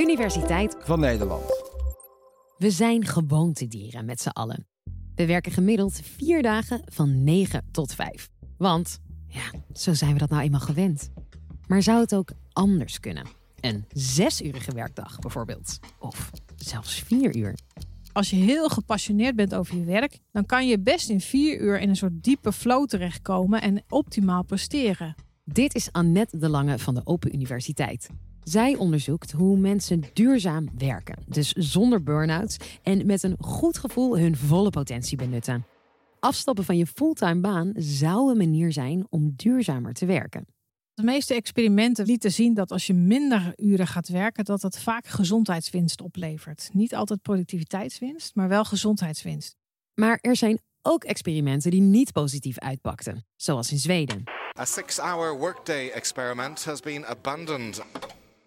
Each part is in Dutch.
Universiteit van Nederland. We zijn gewoontedieren met z'n allen. We werken gemiddeld vier dagen van 9 tot 5. Want, ja, zo zijn we dat nou eenmaal gewend. Maar zou het ook anders kunnen? Een zesurige werkdag bijvoorbeeld. Of zelfs vier uur. Als je heel gepassioneerd bent over je werk, dan kan je best in vier uur in een soort diepe flow terechtkomen en optimaal presteren. Dit is Annette de Lange van de Open Universiteit. Zij onderzoekt hoe mensen duurzaam werken, dus zonder burn-outs en met een goed gevoel hun volle potentie benutten. Afstappen van je fulltime baan zou een manier zijn om duurzamer te werken. De meeste experimenten lieten zien dat als je minder uren gaat werken, dat dat vaak gezondheidswinst oplevert. Niet altijd productiviteitswinst, maar wel gezondheidswinst. Maar er zijn ook experimenten die niet positief uitpakten, zoals in Zweden. A six-hour workday experiment has been abandoned.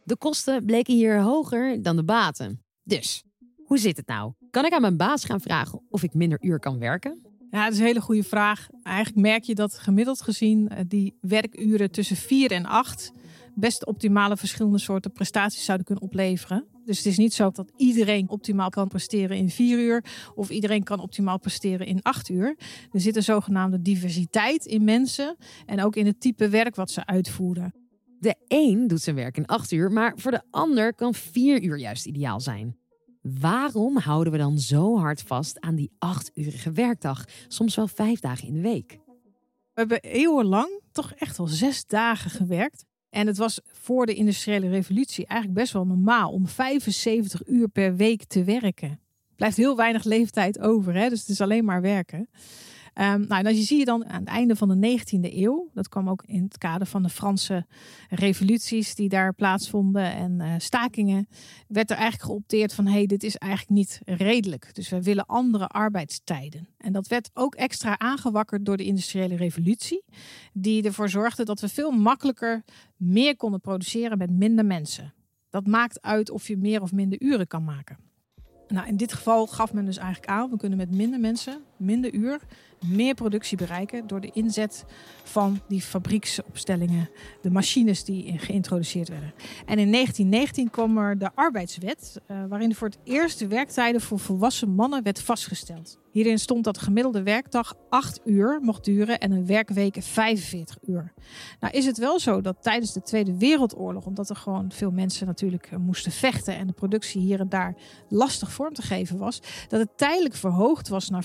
De kosten bleken hier hoger dan de baten. Dus, hoe zit het nou? Kan ik aan mijn baas gaan vragen of ik minder uur kan werken? Ja, dat is een hele goede vraag. Eigenlijk merk je dat gemiddeld gezien eh, die werkuren tussen 4 en 8 best optimale verschillende soorten prestaties zouden kunnen opleveren. Dus het is niet zo dat iedereen optimaal kan presteren in 4 uur of iedereen kan optimaal presteren in 8 uur. Er zit een zogenaamde diversiteit in mensen en ook in het type werk wat ze uitvoeren. De een doet zijn werk in 8 uur, maar voor de ander kan 4 uur juist ideaal zijn. Waarom houden we dan zo hard vast aan die achturige werkdag, soms wel vijf dagen in de week? We hebben eeuwenlang toch echt wel zes dagen gewerkt. En het was voor de industriële revolutie eigenlijk best wel normaal om 75 uur per week te werken. Blijft heel weinig leeftijd over, hè? dus het is alleen maar werken. Um, nou, dat zie je dan aan het einde van de 19e eeuw. Dat kwam ook in het kader van de Franse revoluties die daar plaatsvonden en uh, stakingen. Werd er eigenlijk geopteerd van: hé, hey, dit is eigenlijk niet redelijk. Dus we willen andere arbeidstijden. En dat werd ook extra aangewakkerd door de industriële revolutie, die ervoor zorgde dat we veel makkelijker meer konden produceren met minder mensen. Dat maakt uit of je meer of minder uren kan maken. Nou, in dit geval gaf men dus eigenlijk aan, we kunnen met minder mensen, minder uur, meer productie bereiken door de inzet van die fabrieksopstellingen, de machines die geïntroduceerd werden. En in 1919 kwam er de arbeidswet, uh, waarin voor het eerst de werktijden voor volwassen mannen werd vastgesteld. Hierin stond dat de gemiddelde werkdag 8 uur mocht duren en een werkweek 45 uur. Nou is het wel zo dat tijdens de Tweede Wereldoorlog, omdat er gewoon veel mensen natuurlijk eh, moesten vechten en de productie hier en daar lastig vorm te geven was, dat het tijdelijk verhoogd was naar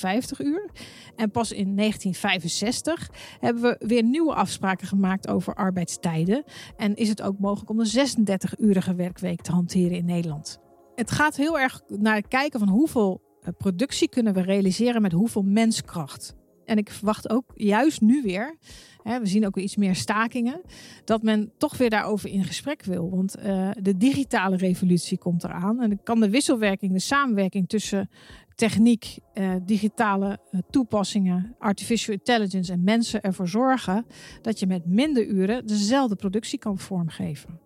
55 uur. En pas in 1965 hebben we weer nieuwe afspraken gemaakt over arbeidstijden. En is het ook mogelijk om een 36-urige werkweek te hanteren in Nederland. Het gaat heel erg naar het kijken van hoeveel eh, productie kunnen we realiseren met hoeveel menskracht. En ik verwacht ook juist nu weer, hè, we zien ook weer iets meer stakingen, dat men toch weer daarover in gesprek wil. Want uh, de digitale revolutie komt eraan. En kan de wisselwerking, de samenwerking tussen techniek, uh, digitale uh, toepassingen, artificial intelligence en mensen ervoor zorgen dat je met minder uren dezelfde productie kan vormgeven.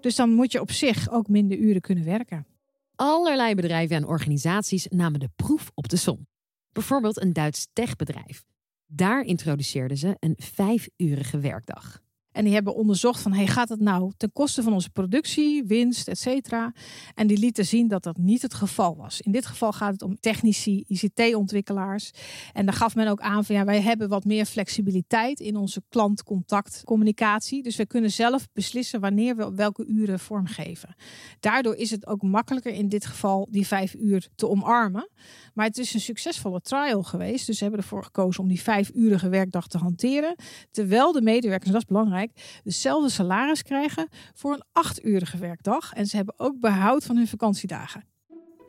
Dus dan moet je op zich ook minder uren kunnen werken. Allerlei bedrijven en organisaties namen de proef op de som. Bijvoorbeeld een Duits techbedrijf. Daar introduceerden ze een vijfurige werkdag. En die hebben onderzocht van, hey, gaat het nou ten koste van onze productie, winst, et cetera? En die lieten zien dat dat niet het geval was. In dit geval gaat het om technici, ICT-ontwikkelaars. En daar gaf men ook aan van, ja, wij hebben wat meer flexibiliteit in onze klantcontactcommunicatie. Dus we kunnen zelf beslissen wanneer we welke uren vormgeven. Daardoor is het ook makkelijker in dit geval die vijf uur te omarmen. Maar het is een succesvolle trial geweest. Dus ze hebben ervoor gekozen om die vijf-urige werkdag te hanteren. Terwijl de medewerkers, dat is belangrijk, dezelfde salaris krijgen voor een acht-urige werkdag. En ze hebben ook behoud van hun vakantiedagen.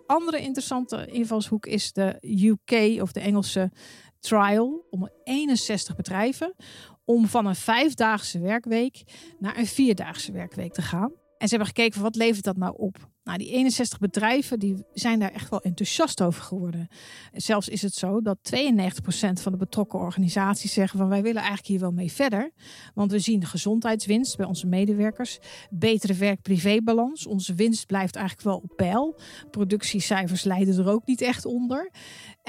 Andere interessante invalshoek is de UK of de Engelse trial om 61 bedrijven om van een vijfdaagse werkweek naar een vierdaagse werkweek te gaan. En ze hebben gekeken van wat levert dat nou op? Nou, die 61 bedrijven die zijn daar echt wel enthousiast over geworden. Zelfs is het zo dat 92% van de betrokken organisaties zeggen van wij willen eigenlijk hier wel mee verder. Want we zien gezondheidswinst bij onze medewerkers, betere werk-privé-balans. Onze winst blijft eigenlijk wel op peil. Productiecijfers leiden er ook niet echt onder.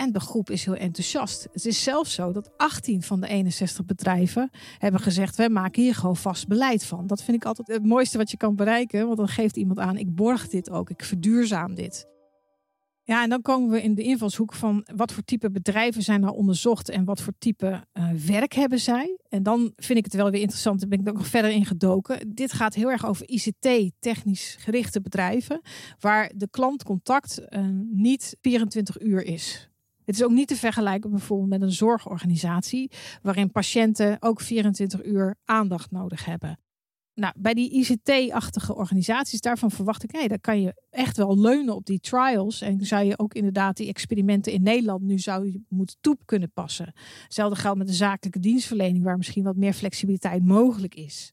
En de groep is heel enthousiast. Het is zelfs zo dat 18 van de 61 bedrijven hebben gezegd: wij maken hier gewoon vast beleid van. Dat vind ik altijd het mooiste wat je kan bereiken, want dan geeft iemand aan: ik borg dit ook, ik verduurzaam dit. Ja, en dan komen we in de invalshoek van wat voor type bedrijven zijn nou onderzocht en wat voor type uh, werk hebben zij. En dan vind ik het wel weer interessant, daar ben ik ook nog verder in gedoken. Dit gaat heel erg over ICT, technisch gerichte bedrijven, waar de klantcontact uh, niet 24 uur is. Het is ook niet te vergelijken bijvoorbeeld met een zorgorganisatie, waarin patiënten ook 24 uur aandacht nodig hebben. Nou, bij die ICT-achtige organisaties, daarvan verwacht ik, nee, daar kan je echt wel leunen op die trials. En zou je ook inderdaad die experimenten in Nederland nu zou je moeten toe kunnen passen. Hetzelfde geldt met de zakelijke dienstverlening, waar misschien wat meer flexibiliteit mogelijk is.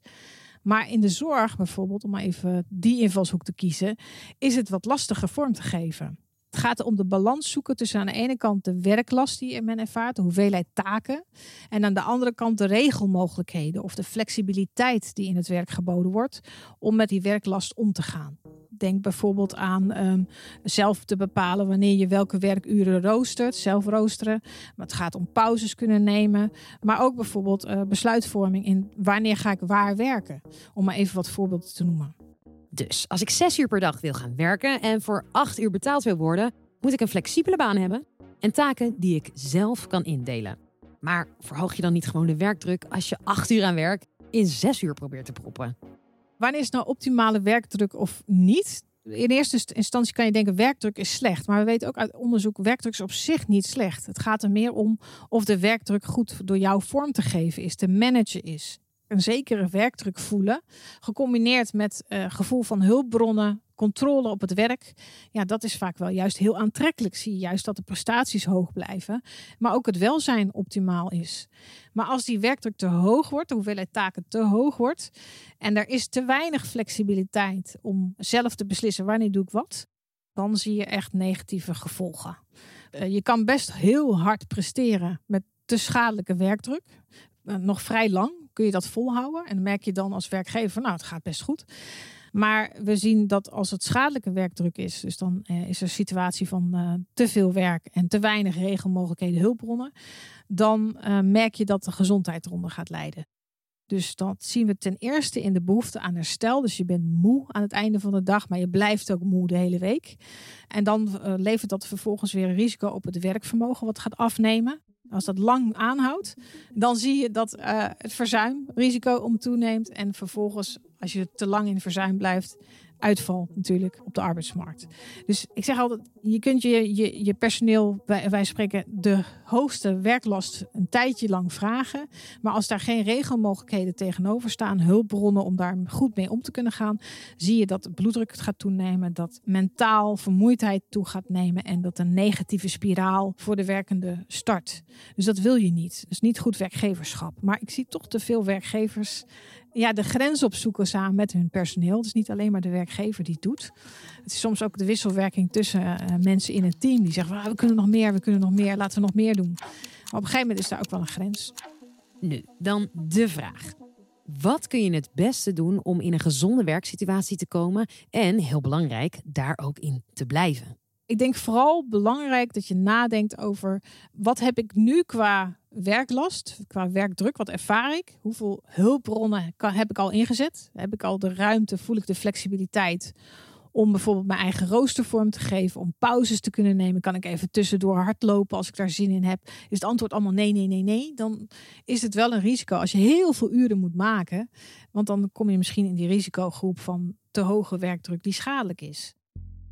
Maar in de zorg bijvoorbeeld, om even die invalshoek te kiezen, is het wat lastiger vorm te geven. Het gaat om de balans zoeken tussen aan de ene kant de werklast die men ervaart, de hoeveelheid taken. En aan de andere kant de regelmogelijkheden of de flexibiliteit die in het werk geboden wordt om met die werklast om te gaan. Denk bijvoorbeeld aan um, zelf te bepalen wanneer je welke werkuren roostert, zelf roosteren. Maar het gaat om pauzes kunnen nemen. Maar ook bijvoorbeeld uh, besluitvorming in wanneer ga ik waar werken. Om maar even wat voorbeelden te noemen. Dus als ik zes uur per dag wil gaan werken en voor acht uur betaald wil worden, moet ik een flexibele baan hebben en taken die ik zelf kan indelen. Maar verhoog je dan niet gewoon de werkdruk als je acht uur aan werk in zes uur probeert te proppen? Wanneer is nou optimale werkdruk of niet? In eerste instantie kan je denken werkdruk is slecht. Maar we weten ook uit onderzoek werkdruk is op zich niet slecht. Het gaat er meer om of de werkdruk goed door jou vorm te geven is, te managen is een zekere werkdruk voelen, gecombineerd met uh, gevoel van hulpbronnen, controle op het werk, ja, dat is vaak wel juist heel aantrekkelijk. Zie je juist dat de prestaties hoog blijven, maar ook het welzijn optimaal is. Maar als die werkdruk te hoog wordt, de hoeveelheid taken te hoog wordt, en er is te weinig flexibiliteit om zelf te beslissen wanneer doe ik wat, dan zie je echt negatieve gevolgen. Uh, je kan best heel hard presteren met te schadelijke werkdruk. Uh, nog vrij lang kun je dat volhouden. En dan merk je dan als werkgever, nou, het gaat best goed. Maar we zien dat als het schadelijke werkdruk is, dus dan eh, is er een situatie van uh, te veel werk en te weinig regelmogelijkheden, hulpbronnen, dan uh, merk je dat de gezondheid eronder gaat lijden. Dus dat zien we ten eerste in de behoefte aan herstel. Dus je bent moe aan het einde van de dag, maar je blijft ook moe de hele week. En dan uh, levert dat vervolgens weer een risico op het werkvermogen, wat gaat afnemen. Als dat lang aanhoudt, dan zie je dat uh, het verzuimrisico om toeneemt. En vervolgens, als je te lang in verzuim blijft, uitval natuurlijk op de arbeidsmarkt. Dus ik zeg altijd, je kunt je, je, je personeel, wij, spreken de hoogste werklast een tijdje lang vragen. Maar als daar geen regelmogelijkheden tegenover staan, hulpbronnen om daar goed mee om te kunnen gaan, zie je dat de bloeddruk gaat toenemen, dat mentaal vermoeidheid toe gaat nemen en dat een negatieve spiraal voor de werkende start. Dus dat wil je niet. Dus niet goed werkgeverschap. Maar ik zie toch te veel werkgevers ja, de grens opzoeken samen met hun personeel. Dus niet alleen maar de werkgever die het doet. Het is soms ook de wisselwerking tussen uh, mensen in een team die zeggen: ah, we kunnen nog meer, we kunnen nog meer, laten we nog meer doen. Maar op een gegeven moment is daar ook wel een grens. Nu, dan de vraag. Wat kun je het beste doen om in een gezonde werksituatie te komen en, heel belangrijk, daar ook in te blijven? Ik denk vooral belangrijk dat je nadenkt over wat heb ik nu qua werklast, qua werkdruk, wat ervaar ik? Hoeveel hulpbronnen heb ik al ingezet? Heb ik al de ruimte, voel ik de flexibiliteit om bijvoorbeeld mijn eigen roostervorm te geven, om pauzes te kunnen nemen? Kan ik even tussendoor hardlopen als ik daar zin in heb? Is het antwoord allemaal nee, nee, nee, nee? Dan is het wel een risico als je heel veel uren moet maken, want dan kom je misschien in die risicogroep van te hoge werkdruk die schadelijk is.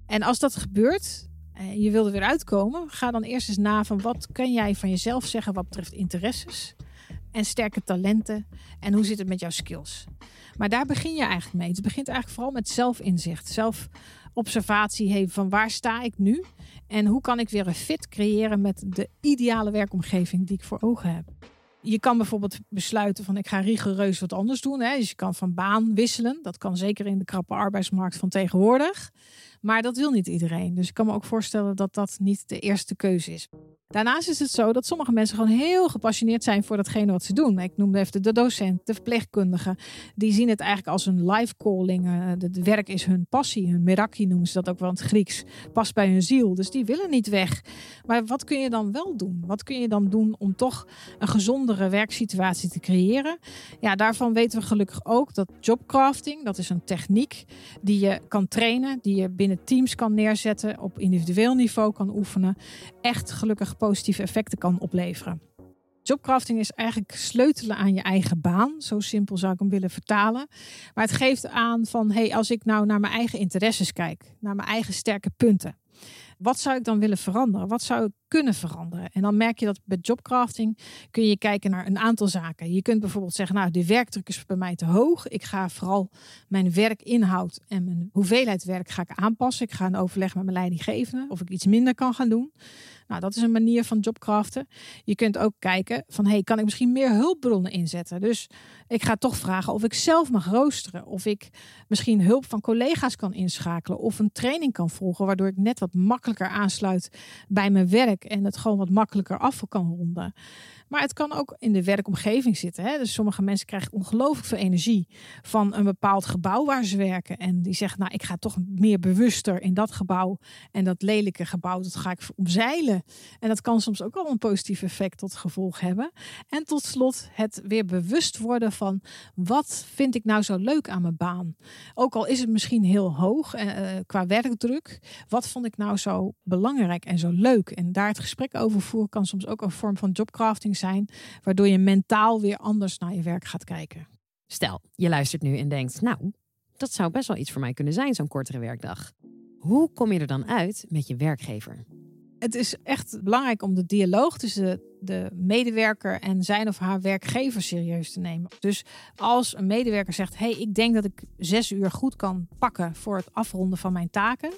En als dat gebeurt, en je wil er weer uitkomen, ga dan eerst eens na van wat kun jij van jezelf zeggen wat betreft interesses en sterke talenten en hoe zit het met jouw skills. Maar daar begin je eigenlijk mee. Het begint eigenlijk vooral met zelfinzicht, zelfobservatie van waar sta ik nu en hoe kan ik weer een fit creëren met de ideale werkomgeving die ik voor ogen heb. Je kan bijvoorbeeld besluiten van ik ga rigoureus wat anders doen. Hè. Dus je kan van baan wisselen. Dat kan zeker in de krappe arbeidsmarkt van tegenwoordig. Maar dat wil niet iedereen. Dus ik kan me ook voorstellen dat dat niet de eerste keuze is. Daarnaast is het zo dat sommige mensen gewoon heel gepassioneerd zijn voor datgene wat ze doen. Ik noemde even de docent, de verpleegkundige. Die zien het eigenlijk als een life calling. Eh, Het werk is hun passie, hun meraki noemen ze dat ook wel het Grieks. Past bij hun ziel, dus die willen niet weg. Maar wat kun je dan wel doen? Wat kun je dan doen om toch een gezondere werksituatie te creëren? Ja, daarvan weten we gelukkig ook dat jobcrafting, dat is een techniek die je kan trainen, die je binnen teams kan neerzetten, op individueel niveau kan oefenen, echt gelukkig positieve effecten kan opleveren. Jobcrafting is eigenlijk sleutelen aan je eigen baan. Zo simpel zou ik hem willen vertalen. Maar het geeft aan van, hey, als ik nou naar mijn eigen interesses kijk, naar mijn eigen sterke punten. Wat zou ik dan willen veranderen? Wat zou ik kunnen veranderen? En dan merk je dat bij jobcrafting kun je kijken naar een aantal zaken. Je kunt bijvoorbeeld zeggen, nou, de werkdruk is bij mij te hoog. Ik ga vooral mijn werkinhoud en mijn hoeveelheid werk ga aanpassen. Ik ga een overleg met mijn leidinggevende of ik iets minder kan gaan doen. Nou, dat is een manier van jobcraften. Je kunt ook kijken van, hey, kan ik misschien meer hulpbronnen inzetten? Dus ik ga toch vragen of ik zelf mag roosteren. Of ik misschien hulp van collega's kan inschakelen. Of een training kan volgen, waardoor ik net wat makkelijker aansluit bij mijn werk. En het gewoon wat makkelijker af kan ronden. Maar het kan ook in de werkomgeving zitten. Hè? Dus sommige mensen krijgen ongelooflijk veel energie van een bepaald gebouw waar ze werken. En die zeggen, nou, ik ga toch meer bewuster in dat gebouw. En dat lelijke gebouw, dat ga ik omzeilen. En dat kan soms ook wel een positief effect tot gevolg hebben. En tot slot het weer bewust worden van, wat vind ik nou zo leuk aan mijn baan? Ook al is het misschien heel hoog eh, qua werkdruk. Wat vond ik nou zo belangrijk en zo leuk? En daar het gesprek over voeren kan soms ook een vorm van jobcrafting zijn, waardoor je mentaal weer anders naar je werk gaat kijken. Stel, je luistert nu en denkt, nou, dat zou best wel iets voor mij kunnen zijn, zo'n kortere werkdag. Hoe kom je er dan uit met je werkgever? Het is echt belangrijk om de dialoog tussen de medewerker en zijn of haar werkgever serieus te nemen. Dus als een medewerker zegt: hey, ik denk dat ik zes uur goed kan pakken voor het afronden van mijn taken,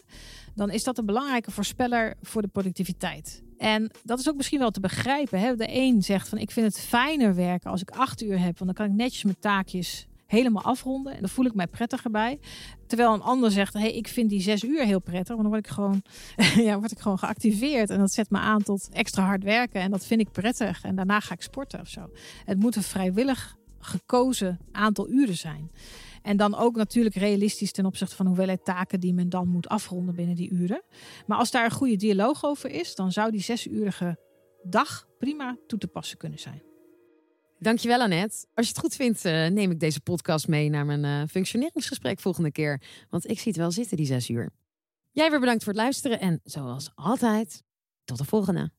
dan is dat een belangrijke voorspeller voor de productiviteit. En dat is ook misschien wel te begrijpen. Hè? De een zegt van ik vind het fijner werken als ik acht uur heb, want dan kan ik netjes mijn taakjes helemaal afronden. En dan voel ik mij prettiger bij. Terwijl een ander zegt, hey, ik vind die zes uur heel prettig. Want dan word ik gewoon, ja, word ik gewoon geactiveerd. En dat zet me aan tot extra hard werken. En dat vind ik prettig. En daarna ga ik sporten of zo. Het moet een vrijwillig gekozen aantal uren zijn. En dan ook natuurlijk realistisch ten opzichte van hoeveelheid taken die men dan moet afronden binnen die uren. Maar als daar een goede dialoog over is, dan zou die zesurige dag prima toe te passen kunnen zijn. Dankjewel Annette. Als je het goed vindt, uh, neem ik deze podcast mee naar mijn uh, functioneringsgesprek volgende keer. Want ik zie het wel zitten, die zes uur. Jij weer bedankt voor het luisteren en zoals altijd, tot de volgende.